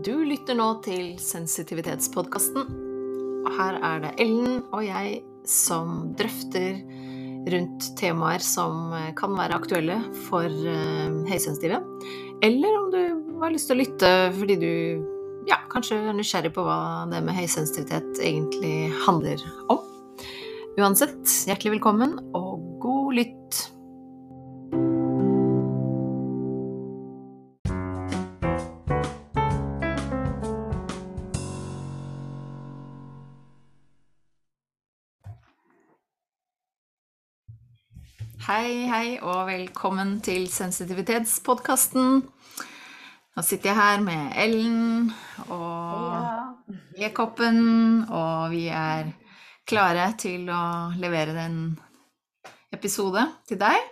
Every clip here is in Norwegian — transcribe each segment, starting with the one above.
Du lytter nå til Sensitivitetspodkasten. Og her er det Ellen og jeg som drøfter rundt temaer som kan være aktuelle for uh, høysensitive. Eller om du har lyst til å lytte fordi du ja, kanskje er nysgjerrig på hva det med høysensitivitet egentlig handler om. Uansett, hjertelig velkommen og god lytt. Hei, hei, og velkommen til Sensitivitetspodkasten. Nå sitter jeg her med Ellen og Lekoppen, og vi er klare til å levere en episode til deg.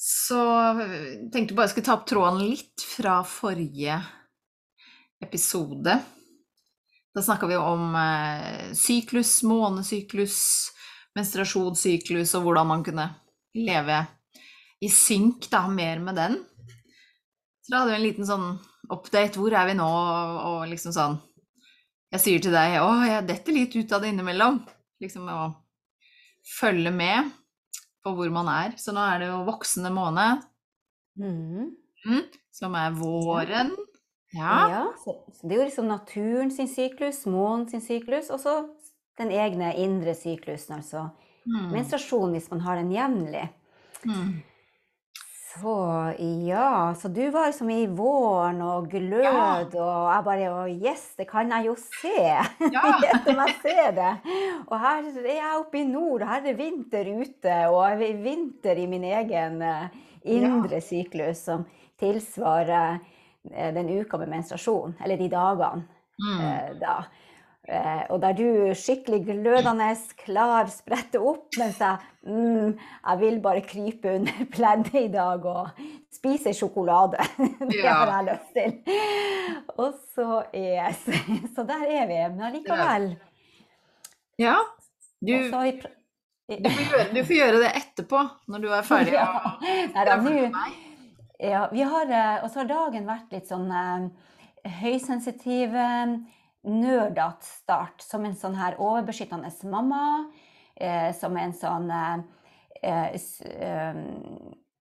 Så jeg tenkte bare jeg skulle ta opp tråden litt fra forrige episode. Da snakka vi om eh, syklus, månesyklus, menstruasjonssyklus og hvordan man kunne leve i synk da, mer med den. Så da hadde vi en liten sånn update. Hvor er vi nå? Og liksom sånn Jeg sier til deg å, jeg detter litt ut av det innimellom. Liksom å følge med på hvor man er. Så nå er det jo voksende måned, Mm. mm, som er våren. Ja, Ja. så, så det er jo liksom naturen sin syklus, månen sin syklus, og så den egne indre syklusen, altså Mm. menstruasjon hvis man har den jevnlig. Mm. Så ja, så du var liksom i våren og glød, og jeg bare Å, yes, det kan jeg jo se! Ja. om jeg ser det. Og her er jeg oppe i nord, og her er det vinter ute, og er vinter i min egen indre indre syklus, som tilsvarer eh, den uka med menstruasjon, eller de dagene Mm. eh, da. Eh, og der du skikkelig glødende klar spretter opp, mens jeg, mm, jeg vil bare krype under pleddet i dag og spise sjokolade. det har jeg lyst til. Og så yes. Så der er vi. Men allikevel. ja. Du, i du, får gjøre, du får gjøre det etterpå, når du er ferdig. Ja. Nei da, du. Ja, vi har, eh, og så har dagen vært litt sånn eh, høysensitiv, eh, nerdete start. Som en sånn her overbeskyttende mamma. Eh, som en sånn eh, eh, s- eh,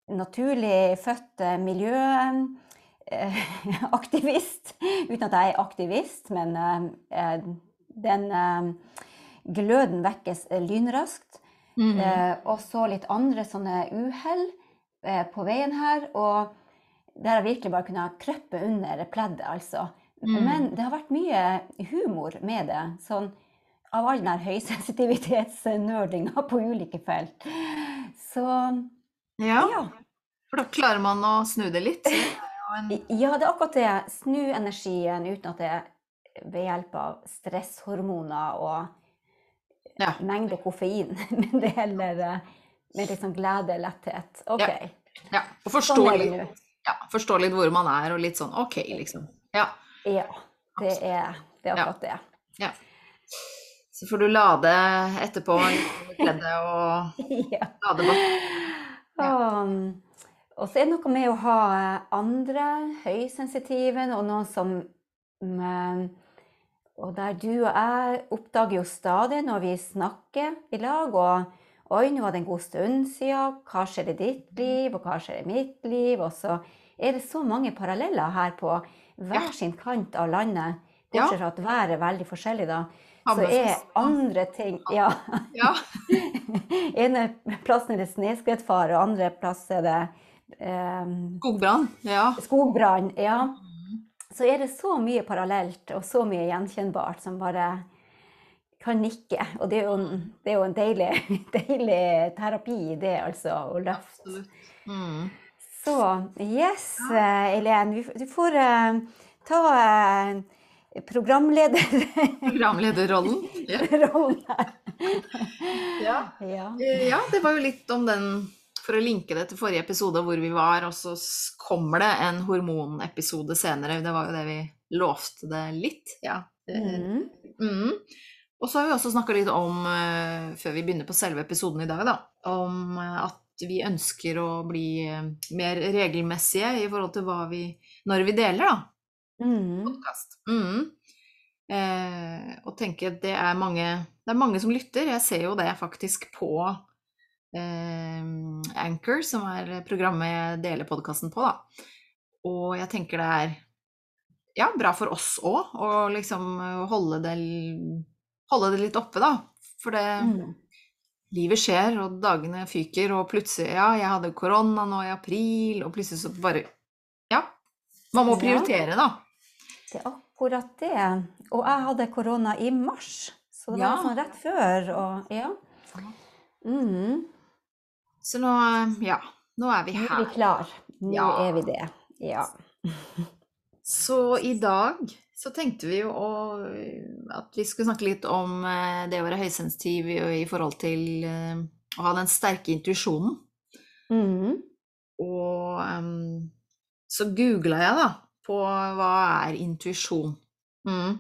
naturlig født eh, miljøaktivist. Uten at jeg er aktivist, men eh, eh, den eh, gløden vekkes eh, lynraskt. Mm. Eh, og så litt andre sånne uhell eh, på veien her. Og der jeg virkelig bare kunne kryppe under pleddet, altså. Mm. Men det har vært mye humor med det. Sånn av all den høysensitivitetsnerdinga på ulike felt. Så Ja, ja. for da klarer man å snu det litt. Det en Ja, det er akkurat det. Snu energien uten at det er ved hjelp av stresshormoner og Ja. mengde koffein. Men det heller eh, med sånn glede, letthet. OK. Ja. Ja, og forstå Sånn litt, ja, forstå litt hvor man er, og litt sånn OK, liksom. Ja. Ja, det er, det er akkurat det. ja. Så får du lade etterpå kleddet og Ja. lade bort. Ja. og så er det noe med å ha eh, andre høysensitive, og noen som mm, Og der du og jeg oppdager jo stadig når vi snakker i lag, og Oi, nå var det en god stund siden. Hva skjer i ditt liv, og hva skjer i mitt liv? Og så er det så mange paralleller her på hver sin kant av landet. Bortsett fra at været er veldig forskjellig, da. Så er andre ting Ja. Ja. ene plassen er det snøskredfare, og andre plass er det eh, Skogbrann. Ja. skogbrann. Ja. Så er det så mye parallelt og så mye gjenkjennbart som bare kan nikke. Og det er jo en, det er jo en deilig, deilig terapi det, altså, å løfte. Absolutt. Mm. Så yes, eh, Elen, du får eh, ta eh, programlederrollen Programlederrollen. Ja. Ja. Ja. Ja, det var jo litt om den For å linke det til forrige episode hvor vi var, og så kommer det en hormonepisode senere. Det var jo det vi lovte det litt. Ja. Mhm. Mm. Og så har vi også snakka litt om, før vi begynner på selve episoden i dag, da, om at vi ønsker å bli eh, mer regelmessige i forhold til hva vi Når vi deler, da. Mm. podkast. Mm. Eh, og tenke at det er mange Det er mange som lytter. Jeg ser jo det faktisk på eh, Anchor, som er programmet jeg deler podkasten på, da. Og jeg tenker det er ja, bra for oss òg, å liksom holde det, holde det litt oppe, da. For det Mm. Livet skjer, og dagene fyker, og plutselig Ja, jeg hadde korona nå i april, og plutselig så bare Ja. Man må prioritere, da. Det er akkurat det. Og jeg hadde korona i mars, så det Ja. var sånn rett før. Og ja. Mm. Så nå, ja, nå er vi her. Nå er vi klar. Nå Ja. er vi det. Ja. Så i dag så tenkte vi jo å, at vi skulle snakke litt om eh, det å være høysensitiv i, forhold til eh, å ha den sterke intuisjonen. Mm. Og um, så googla jeg da på hva er intuisjon. Mm.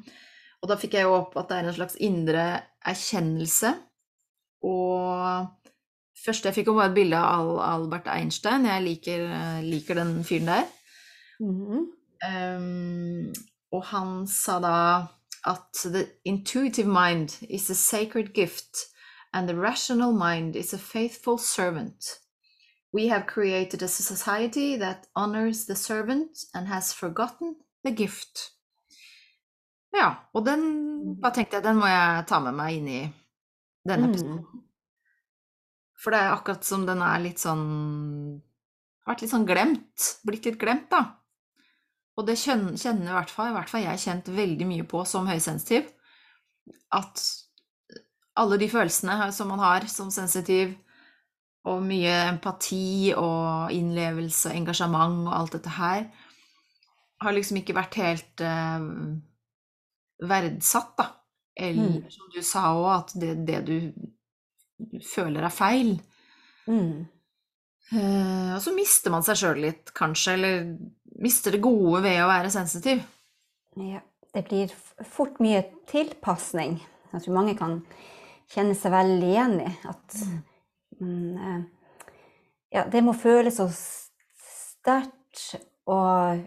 Og da fikk jeg jo opp at det er en slags indre erkjennelse. Og først jeg fikk jo bare et bilde av Albert Einstein. Jeg liker, eh, liker den fyren der. Mm. Um, og han sa da at the intuitive mind is a sacred gift and the rational mind is a faithful servant. We have created a society that honors the servant and has forgotten the gift. Ja, og den da tenkte jeg den må jeg ta med meg inn i denne Mm. episoden. For det er akkurat som den er litt sånn Har vært litt sånn glemt. Blitt litt glemt, da. Og det kjenner, kjenner i hvert fall, i hvert fall jeg kjent veldig mye på som høysensitiv. At alle de følelsene som man har som sensitiv, og mye empati og innlevelse og engasjement og alt dette her, har liksom ikke vært helt eh, verdsatt, da. Eller Mm. som du sa òg, at det, det du føler er feil. Mm. Eh, og så mister man seg sjøl litt, kanskje, eller mister det gode ved å være sensitiv. Ja. Det blir fort mye tilpasning. Jeg tror mange kan kjenne seg veldig igjen i at mm, eh, ja, det må føles så sterkt og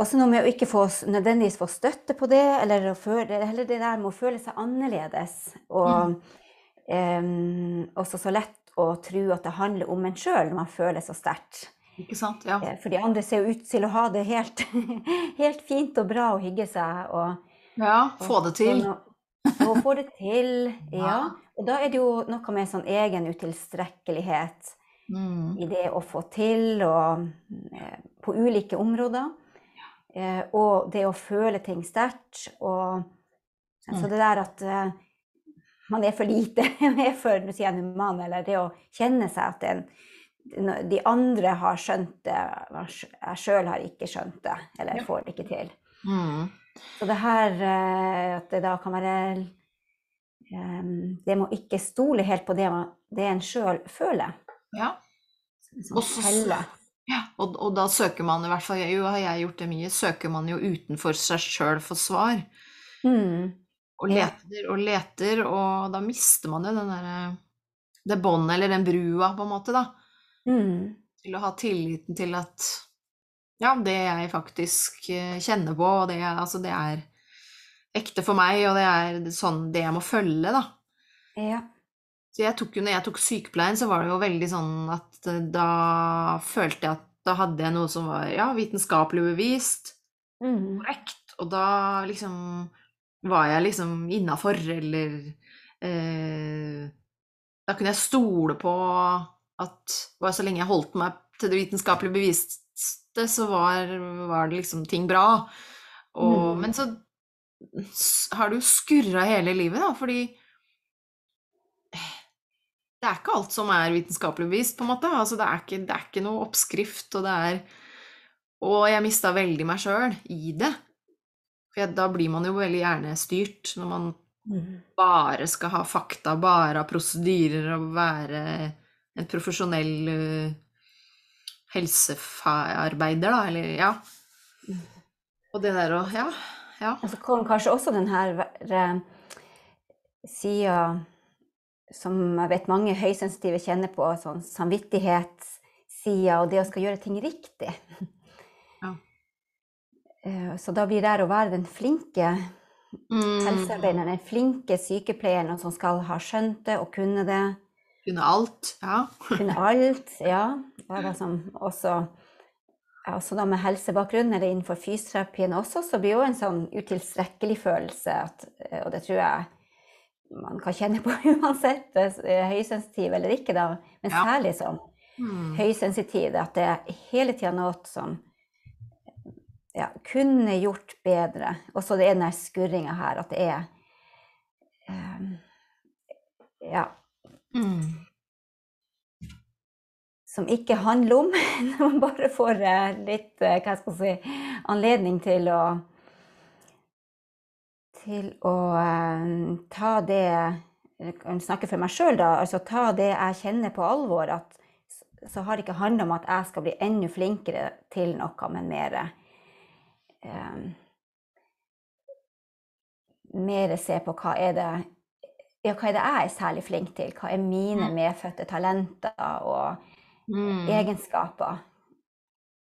også noe med å ikke få, nødvendigvis få støtte på det, eller, føle, heller det der med å føle seg annerledes. Og em, også så lett å tro at det handler om en sjøl når man føler så sterkt. Ikke sant? Ja. Eh, For de andre ser jo ut til å ha det helt, helt fint og bra og hygge seg. Og, ja få det til. Og, og få det til, ja. Ja. Og da er det jo noe med sånn egen utilstrekkelighet Mm. i det å få til, og eh, på ulike områder. Eh, og det å føle ting sterkt. Og så Mm. det der at man er for lite, man er for nå sier jeg human, eller det å kjenne seg at en, de andre har skjønt det, jeg sjøl har ikke skjønt det, eller Ja. får det ikke til. Mm. Så det her eh, at det da kan være eh, Det må ikke stole helt på det, det en sjøl føler. Ja. Sånn felle. ja. Og, og da søker man i hvert fall, jo har jeg gjort det mye, søker man jo utenfor seg sjøl for svar. Mm. Og leter og leter, og da mister man jo den derre Det båndet, eller den brua, på en måte, da. Mm. Til å ha tilliten til at ja, det jeg faktisk eh, kjenner på, og det, altså, det er ekte for meg, og det er sånn det jeg må følge, da. Ja. Så jeg tok jo, når jeg tok sykepleien, så var det jo veldig sånn at eh, da følte jeg at da hadde jeg noe som var ja, vitenskapelig bevist, Mm. korrekt, og da liksom var jeg liksom innafor, eller eh, Da kunne jeg stole på at bare så lenge jeg holdt meg til det vitenskapelig beviste, så var, var det liksom ting bra. Og, Mm. Men så har du skurra hele livet, da, fordi det er ikke alt som er vitenskapelig bevist, på en måte. Altså, det, er ikke, det er ikke noe oppskrift, og det er Og jeg mista veldig meg sjøl i det. For da blir man jo veldig gjerne styrt, når man Mm. bare skal ha fakta, bare ha prosedyrer og være en profesjonell uh, helsearbeider, da, eller ja. Og det der å Ja. ja. Og så kom kanskje også den her eh, sida som jeg vet mange høysensitive kjenner på, sånn samvittighetssida. og det å skal gjøre ting riktig. Ja. Eh, Så da blir det å være den flinke Mm. helsearbeideren, den flinke sykepleieren som skal ha skjønt det og kunne det. Kunne alt. Ja. Kunne alt, ja. Være som også, også da med helsebakgrunn, eller innenfor fysioterapien også, så blir jo en sånn utilstrekkelig følelse, at, eh, og det tror jeg man kan kjenne på uansett, eh, høysensitiv eller ikke, da, men særlig sånn Mm. høysensitiv, at det er hele tida noe som ja, kunne gjort bedre. Og så det er den der skurringa her, at det er um, Ja, Mm. som ikke handler om når man bare får eh, litt eh, hva skal jeg si, anledning til å til å ta det Jeg snakke for meg sjøl, da. Altså ta det jeg kjenner på alvor. At så har det ikke handla om at jeg skal bli enda flinkere til noe, men mer Mer se på hva er det ja, hva er det jeg er særlig flink til? Hva er mine medfødte talenter og Mm. egenskaper?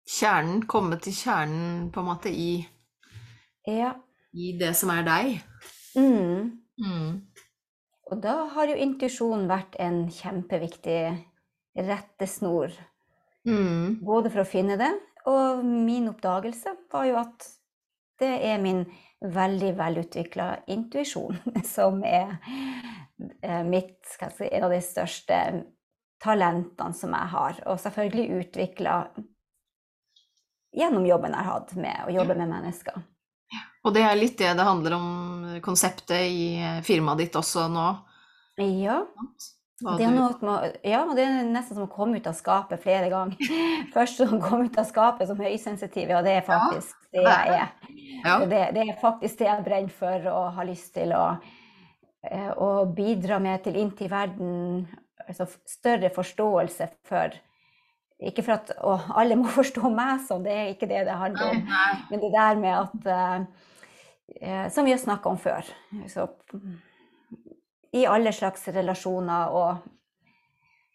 Kjernen, komme til kjernen på en måte i, Ja. i det som er deg. Mm. Mm. Og da har jo intuisjon vært en kjempeviktig rettesnor. Mm. Både for å finne det, og min oppdagelse var jo at det er min veldig velutvikla intuisjon som er eh, mitt, si, en av de største talentene som jeg har. Og selvfølgelig utvikla gjennom jobben jeg har hatt med å jobbe med mennesker. Og det er litt det det handler om, konseptet i firmaet ditt også nå. Ja. Det er, med, ja, det er nesten som å komme ut av skapet flere ganger. Først som å komme ut av skapet som høysensitiv, ja, det er faktisk det jeg er. Det, det er faktisk det jeg brenner for og har lyst til å, eh, å bidra med til inntil verden. Altså større forståelse for Ikke for at å, alle må forstå meg sånn, det er ikke det det handler om. Men det der med at eh, eh, Som vi har snakka om før. Så, mm, I alle slags relasjoner og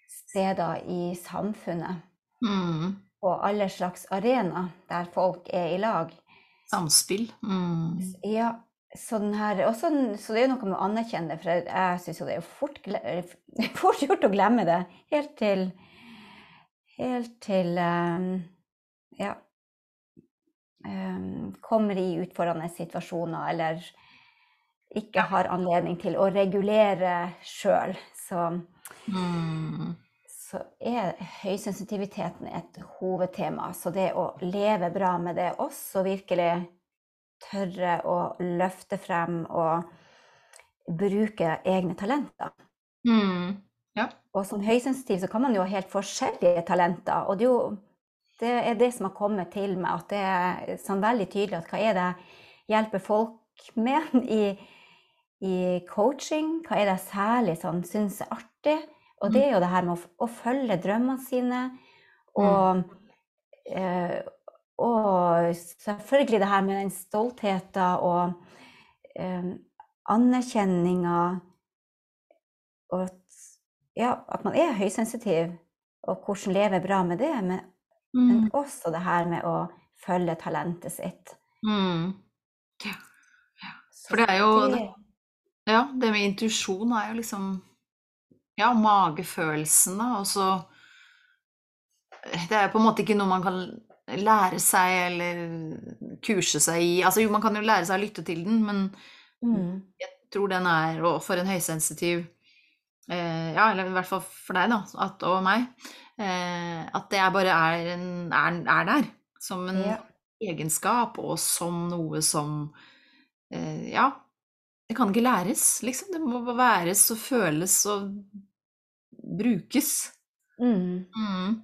steder i samfunnet. Mm. På alle slags arenaer der folk er i lag. Samspill. Mm. Ja, sånn her, og sånn- så det er jo noe med å anerkjenne for jeg, syns jo det er fort, fort gjort å glemme det. Helt til Helt til eh, Ja. eh, kommer i utfordrende situasjoner eller ikke har anledning til å regulere sjøl. Så, Mm. så er høysensitiviteten et hovedtema. Så det å leve bra med det også, virkelig tørre å løfte frem og bruke egne talenter. Mm. Og som høysensitiv så kan man jo ha helt forskjellige talenter. Og det er jo det, er det som har kommet til meg, at det er sånn veldig tydelig at hva er det jeg hjelper folk med i, i coaching? Hva er det jeg særlig sånn syns er artig? Og det er jo det her med å, å følge drømmene sine. Og, eh, og selvfølgelig det her med den stoltheten og eh, anerkjenninga og at, ja, at man er høysensitiv, og hvordan leve bra med det, men, men Mm. også det her med å følge talentet sitt. Mm. Ja. For det er jo det- Ja, det med intuisjon er jo liksom Ja, magefølelsen, da, og så Det er på en måte ikke noe man kan lære seg eller kurse seg i. Altså jo, man kan jo lære seg å lytte til den, men mm, jeg tror den er, og for en høysensitiv eh, Ja, eller i hvert fall for deg, da, at, og meg, eh, at det er bare er, en, er, er der. Som en Ja. egenskap, og som noe som eh, Ja, det kan ikke læres, liksom. Det må bare væres og føles og brukes. mm. Mm.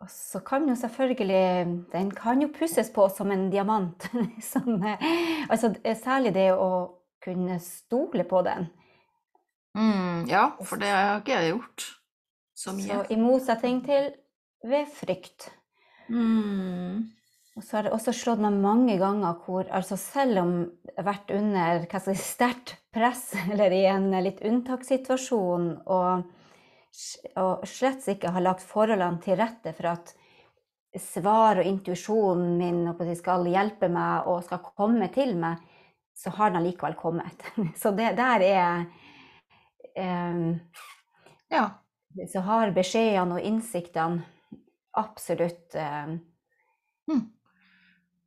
Og så kan jo selvfølgelig Den kan jo pusses på som en diamant. som, eh, altså, eh, særlig det å kunne stole på den. Mm, ja, for det har ikke jeg gjort så mye. Så i motsetning til ved frykt. Mm. Og så har det også slått meg mange ganger hvor altså selv om jeg har vært under si, sterkt press eller i en litt unntakssituasjon og og slett ikke har lagt forholdene til rette for at svar og intuisjonen min skal hjelpe meg og skal komme til meg, så har den allikevel kommet. Så det der er um, Ja. Så har beskjedene og innsiktene absolutt um,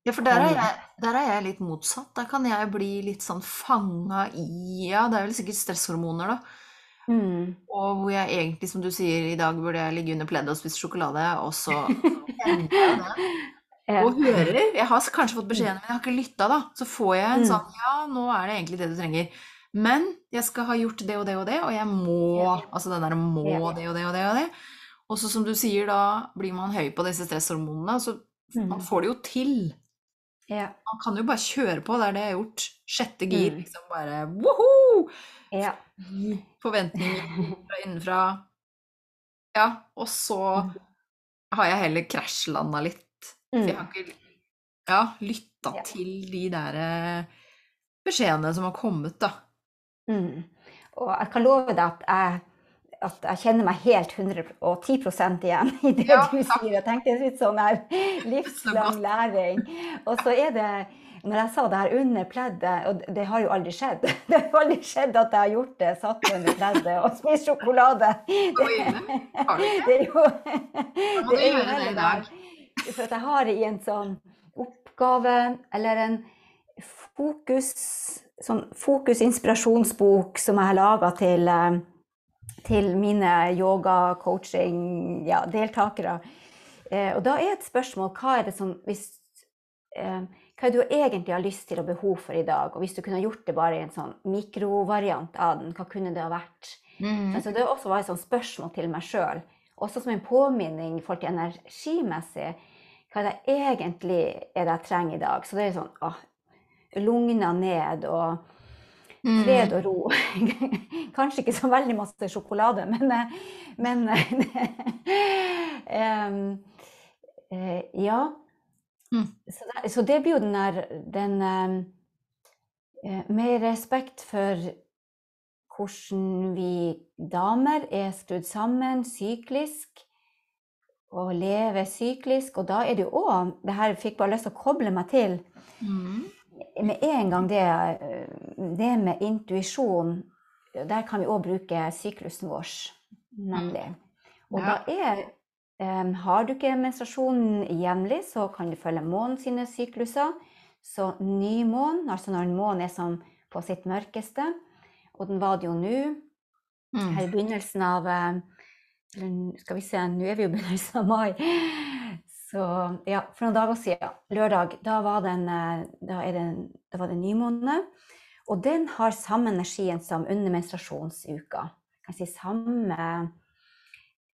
Ja, for der er, jeg, der er jeg litt motsatt. Der kan jeg bli litt sånn fanga i Ja, det er vel sikkert stresshormoner, da. mm, Og hvor jeg egentlig, som du sier, i dag burde jeg ligge under pleddet og spise sjokolade, og så kjenner jeg det. Og hører. Jeg har kanskje fått beskjeden, men jeg har ikke lytta, da. Så får jeg en Mm. sånn Ja, nå er det egentlig det du trenger. Men jeg skal ha gjort det og det og det, og jeg må Altså den derre må det og det og det og det. Og så som du sier, da blir man høy på disse stresshormonene, så man Mm. får det jo til. Ja. Man kan jo bare kjøre på, det er det jeg har gjort. Sjette gir, Mm. liksom bare woho! ja. Forventninger fra innenfra. Ja, og så har jeg heller krasjlanda litt. For jeg Mm. har ikke ja, lytta Ja. til de der eh, beskjedene som har kommet, da. Mm. Og jeg kan love deg at jeg, at jeg kjenner meg helt 110% igjen i det Ja, du sier. Jeg tenkte litt sånn her livslang læring. Og så er det når jeg sa det her under pleddet, og det har jo aldri skjedd Det har aldri skjedd at jeg har gjort det, satt under pleddet og spist sjokolade. Ikke? Det er jo Da må du det gjøre det i dag. For at jeg har i en sånn oppgave eller en fokus sånn fokus-inspirasjonsbok som jeg har laga til, eh, til mine yoga-coaching-deltakere. Eh, og da er et spørsmål hva er det som hvis, eh, Hva er det du egentlig har lyst til og behov for i dag? Og hvis du kunne gjort det bare i en sånn mikrovariant av den, hva kunne det ha vært? Mm. Altså, det også var et sånt spørsmål til meg sjøl. Også som en påminning for til energimessig. Hva er det egentlig er det jeg trenger i dag? Så det er sånn åh, lugna ned og. Fred og ro. Kanskje ikke så veldig masse sjokolade, men, men eh, Ja. Mm. Så, det, så det blir jo den der den eh, Med respekt for hvordan vi damer er skrudd sammen syklisk og lever syklisk, og da er det jo òg Det her fikk bare lyst til å koble meg til Mhm. Med en gang det, det med intuisjon, der kan vi òg bruke syklusen vår, nemlig. Og Ja. da er um, Har du ikke menstruasjonen jevnlig, så kan du følge månen sine sykluser. Så nymånen, altså når en måne er som på sitt mørkeste, og den var det jo nå, Mhm. her i begynnelsen av eh, eller Skal vi se, nå er vi jo begynnelsen av mai. Så ja, for noen dager siden, lørdag, da var, den, eh, da det, da var det nymåne. Og den har samme energien som under menstruasjonsuka. Kan si samme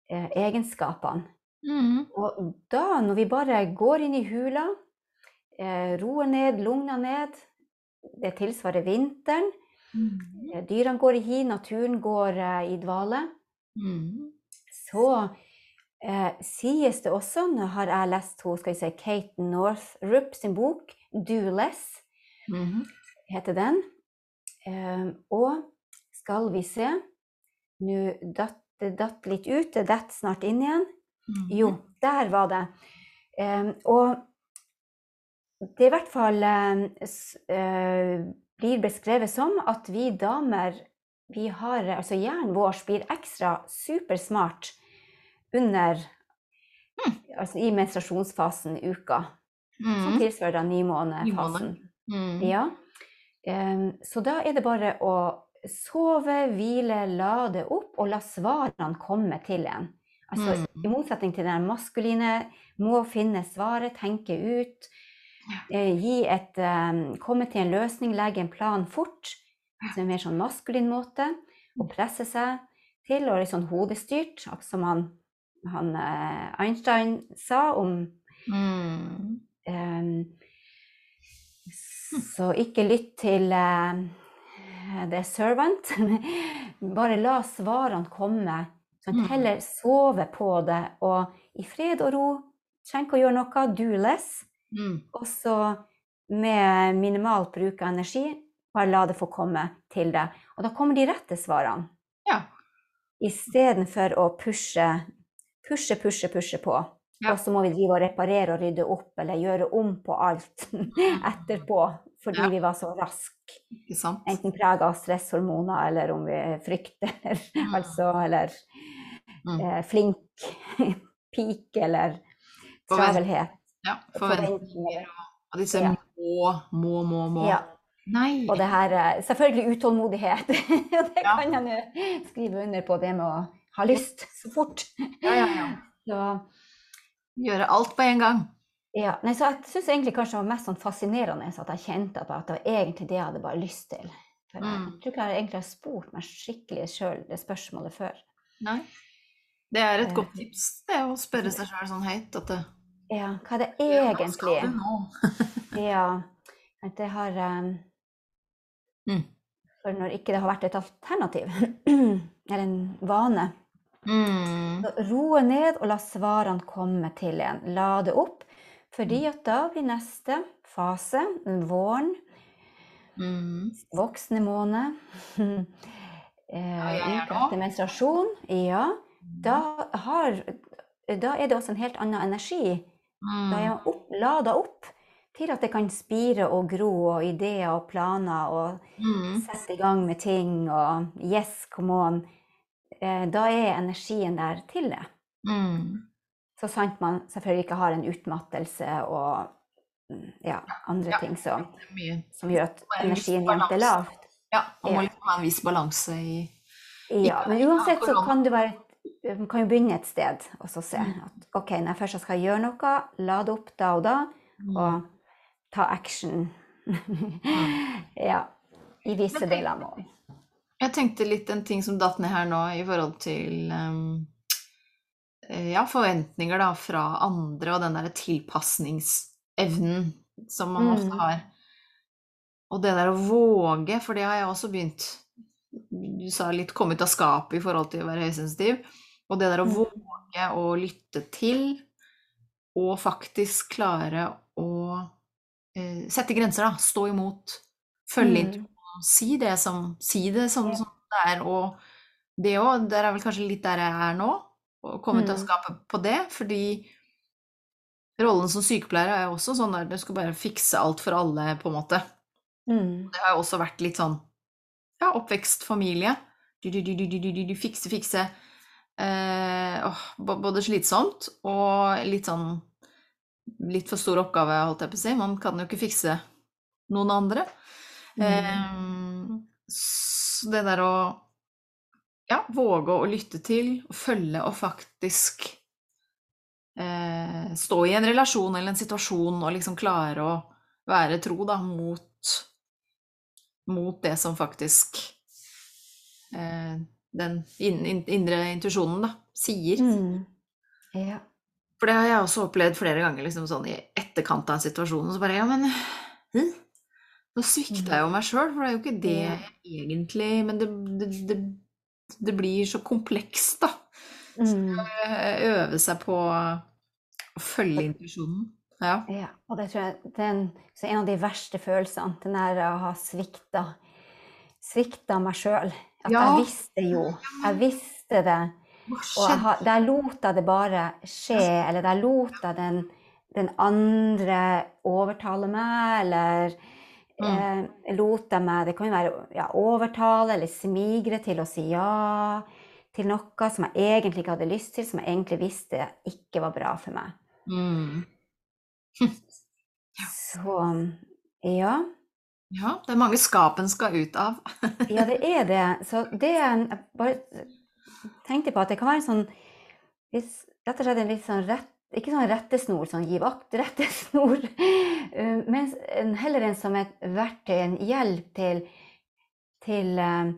eh, egenskapene. Mm. Og da, når vi bare går inn i hula, eh, roer ned, lugner ned, det tilsvarer vinteren. Mhm. Eh, Dyrene går i hi, naturen går eh, i dvale. Mm. Så eh, sies det også, nå har jeg lest hun, skal vi si, Kate Northrup sin bok, 'Do Less', Mhm. heter den. Eh, og skal vi se Nå datt det datt litt ut, det detter snart inn igjen. Mhm. Jo, der var det. Eh, og det er i hvert fall eh, eh, blir beskrevet som at vi damer vi har, altså Hjernen vår blir ekstra supersmart under altså i menstruasjonsfasen i uka. Som Mhm. tilsvarer da nymånefasen. Mm. Ja. Um, så da er det bare å sove, hvile, lade opp og la svarene komme til en. Altså Mm. i motsetning til den maskuline, må finne svaret, tenke ut, eh, et eh, Komme til en løsning, legge en plan fort. Som en mer sånn maskulin måte. Og presse seg til, og litt sånn hodestyrt, akkurat som han, han eh, Einstein sa om mm. um, så ikke lytt til uh, the servant. Bare la svarene komme. Sånn, heller sove på det, og i fred og ro. Trenger ikke å gjøre noe. Do less. Mm. Og så med minimalt bruk av energi, bare la det få komme til deg. Og da kommer de rette svarene. Ja. Istedenfor å pushe, pushe, pushe, pushe på. Ja. Og så må vi drive og reparere og rydde opp eller gjøre om på alt etterpå. Fordi Ja. vi var så raske. Enten prega av stresshormoner, eller om vi frykter, Mm. altså, eller Mm. eh, flink, pike eller travelhet. Ja, forventninger og disse Ja. må, må, må, må. Ja. Nei. Og det her er Selvfølgelig utålmodighet. Og det kan jeg nå skrive under på, det med å ha lyst så fort. Ja, ja, ja. Så, Gjøre alt på en gang. ja. Nei, så jeg syns egentlig kanskje det var mest sånn fascinerende at jeg kjente på at det var egentlig det jeg hadde bare lyst til. For jeg Mm. tror ikke jeg egentlig har spurt meg skikkelig sjøl det spørsmålet før. Nei. Det er et Eh. godt tips, det å spørre seg sjøl sånn høyt at det, Ja, hva er det ja, hva skal egentlig? du nå? Ja, at det har um, Mm. For når ikke det har vært et alternativ, eller en vane, Mm. roe ned og la svarene komme til en. Lade opp, fordi Mm. at da blir neste fase, våren, Mm. voksne måned, eh, etter menstruasjon, ja, da, har, da er det også en helt annen energi. Da er Mm. man opp, lada opp til at det kan spire og gro, og ideer og planer, og Mm. sette i gang med ting, og yes, come on. Eh, da er energien der til det. Mm. Så sant man selvfølgelig ikke har en utmattelse og mm, ja, andre Ja. ting som, som gjør at energien jevnt er lavt. Ja, man må liksom ha en viss balanse i Ja, men uansett så kan du være kan jo begynne et sted og så se Mm. at OK, når jeg først skal gjøre noe, lade opp da og da, Mm. og ta action. ja. I visse deler av måneden. Jeg tenkte litt en ting som datt ned her nå i forhold til eh, ja, forventninger da fra andre og den derre tilpasningsevnen som man ofte Mm. har. Og det der å våge, for det har jeg også begynt Du sa litt komme ut av skapet i forhold til å være høysensitiv. Og det der å Mm. våge å lytte til, og faktisk klare å eh, sette grenser, da. Stå imot. Følge Mm. Si det som Si det som, som det er. Og det òg, der er vel kanskje litt der jeg er nå. Å komme mm. til å skape på det. Fordi rollen som sykepleier er jo også sånn der du skal bare fikse alt for alle, på en måte. Mm. Det har jo også vært litt sånn ja, oppvekst, familie. Du, du, du, du, du, du, du, du fikse, fikse. Eh, åh, både slitsomt og litt sånn Litt for stor oppgave, holdt jeg på å si. Man kan jo ikke fikse noen andre. Mm. Eh, så det der å ja, våge å lytte til, og følge og faktisk eh, stå i en relasjon eller en situasjon og liksom klare å være tro da, mot, mot det som faktisk eh, den in, in, indre intuisjonen sier. Mm. Ja. For det har jeg også opplevd flere ganger liksom sånn i etterkant av en situasjon. Og så bare Ja, men hm? Nå svikta jeg jo meg sjøl, for det er jo ikke det egentlig Men det, det, det, det blir så komplekst, da. Mm. Eh, Øve seg på å følge intuisjonen. Ja. Ja, og det tror jeg det er en, så en av de verste følelsene, den der å ha svikta. Svikta meg sjøl. At Ja. jeg visste jo. Jeg visste det. Og jeg der lot jeg det bare skje, eller der lot jeg den, den andre overtale meg, eller Mm. eh, lot jeg meg Det kan jo være ja, overtale eller smigre til å si ja til noe som jeg egentlig ikke hadde lyst til, som jeg egentlig visste ikke var bra for meg. Mm. Så ja. Ja, det er mange skapen skal ut av. Ja, det er det. Så det jeg bare tenkte på at det kan være en sånn rett og slett en litt sånn rett Ikke sånn rettesnor, sånn gi vakt, rettesnor, eh, men heller en som et verktøy, en hjelp til, til eh,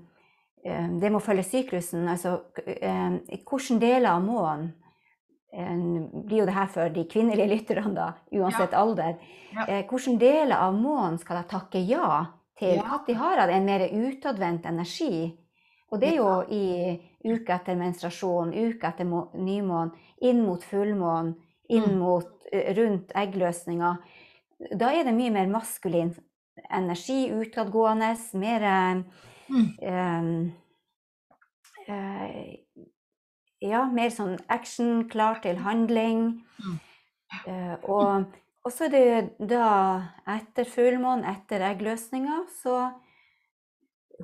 eh, det med å følge syklusen. Altså hvordan hvilke deler av månen blir jo det her for de kvinnelige lytterne, da, uansett alder. Ja. Hvilke deler av månen skal jeg takke ja til? Ja. Når har jeg en mer utadvendt energi? Og det er jo i uke etter menstruasjon, uke etter må- nymånen, inn mot fullmånen, inn Mm. mot rundt eggløsninga. Da er det mye mer maskulin energi, utadgående, mer Mm. eh, eh, Ja, mer sånn action, klar til handling. Mm. Eh, og og så er det da etter fullmånen, etter eggløsninga, så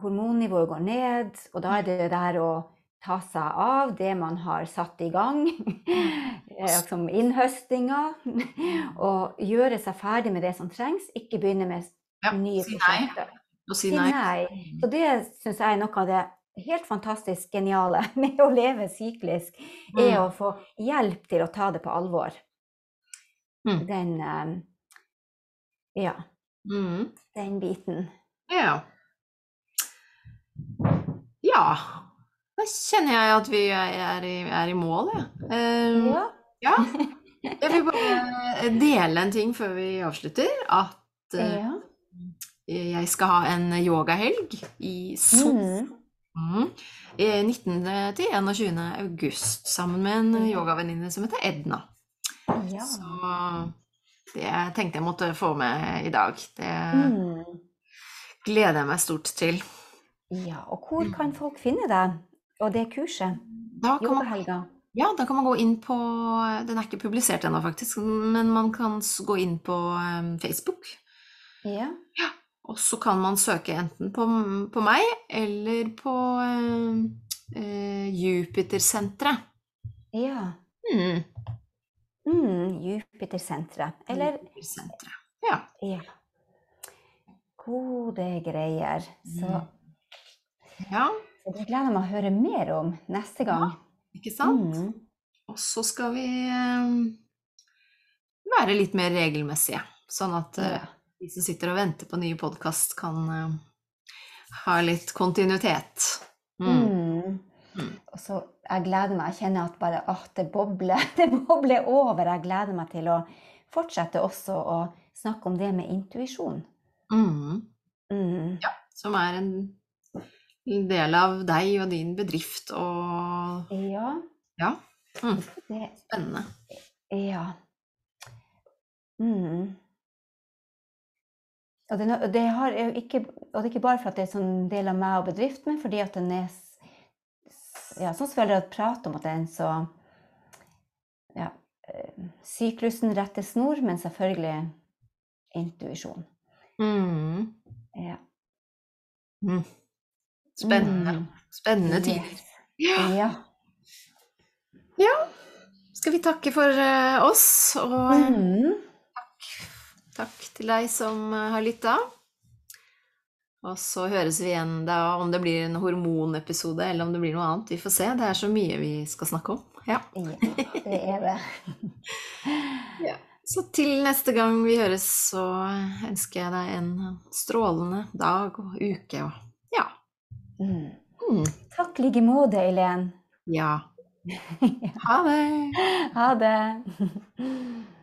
hormonnivået går ned, og da er det der å ta seg av det man har satt i gang, eh, som innhøstinga, og gjøre seg ferdig med det som trengs, ikke begynne med Ja, nye si prosjekter. Og si nei. nei. Så det syns jeg er noe av det helt fantastisk geniale med å leve syklisk, er Mm. å få hjelp til å ta det på alvor. Mm. Den eh, Ja, Mm. den biten. Ja. Ja. Da kjenner jeg at vi er i, er i mål, jeg. Ja. ja. Jeg vil bare dele en ting før vi avslutter. At uh, jeg skal ha en yogahelg i Sol. Mm. Mm. I 19. til 21. august sammen med en yogavenninne som heter Edna. ja. Så det tenkte jeg måtte få med i dag. Det Mm. gleder jeg meg stort til. ja. Og hvor kan folk finne deg og det kurset? Da kan man, Yogahelga. ja, da kan man gå inn på Den er ikke publisert ennå, faktisk, men man kan gå inn på eh, Facebook. Ja. Og så kan man søke enten på, på meg eller på eh, eh, Jupitersenteret. ja. Mm. Mm, Jupitersenteret. Eller Jupiter Ja. Ja. Gode greier. Så, ja, så det gleder jeg meg å høre mer om neste gang. ikke sant? Mm. Og så skal vi eh, være litt mer regelmessige, sånn at eh, Ja. de som sitter og venter på nye podkast, kan eh, ha litt kontinuitet. Mm. Mm. Mm. Og så jeg gleder meg. Jeg kjenner at bare åh, det bobler. Det bobler over. Jeg gleder meg til å fortsette også å snakke om det med intuisjon. Mm. Mm. Som er en del av deg og din bedrift og Ja. Ja. Mm. Spennende. ja. Mm. Og, det, det ikke, og det er ikke bare for at det er sånn del av meg og bedriften, men fordi at den er ja, Sånn som vi har pratet om at det er en så ja, eh, Syklusen retter snor, men selvfølgelig intuisjon. Mm. Ja. Mm. Spennende. Mm. Spennende tider. Ja. Ja. Skal vi takke for eh, oss, og eh, Mm. takk til deg som eh, har lytta. Og så høres vi igjen da om det blir en hormonepisode eller om det blir noe annet. Vi får se. Det er så mye vi skal snakke om. Ja. ja, det er det. Så til neste gang vi høres, så ønsker jeg deg en strålende dag og uke og ja. Mm. Mm. Takk i like måte, Eileen. Ja. Ha det. Ha det.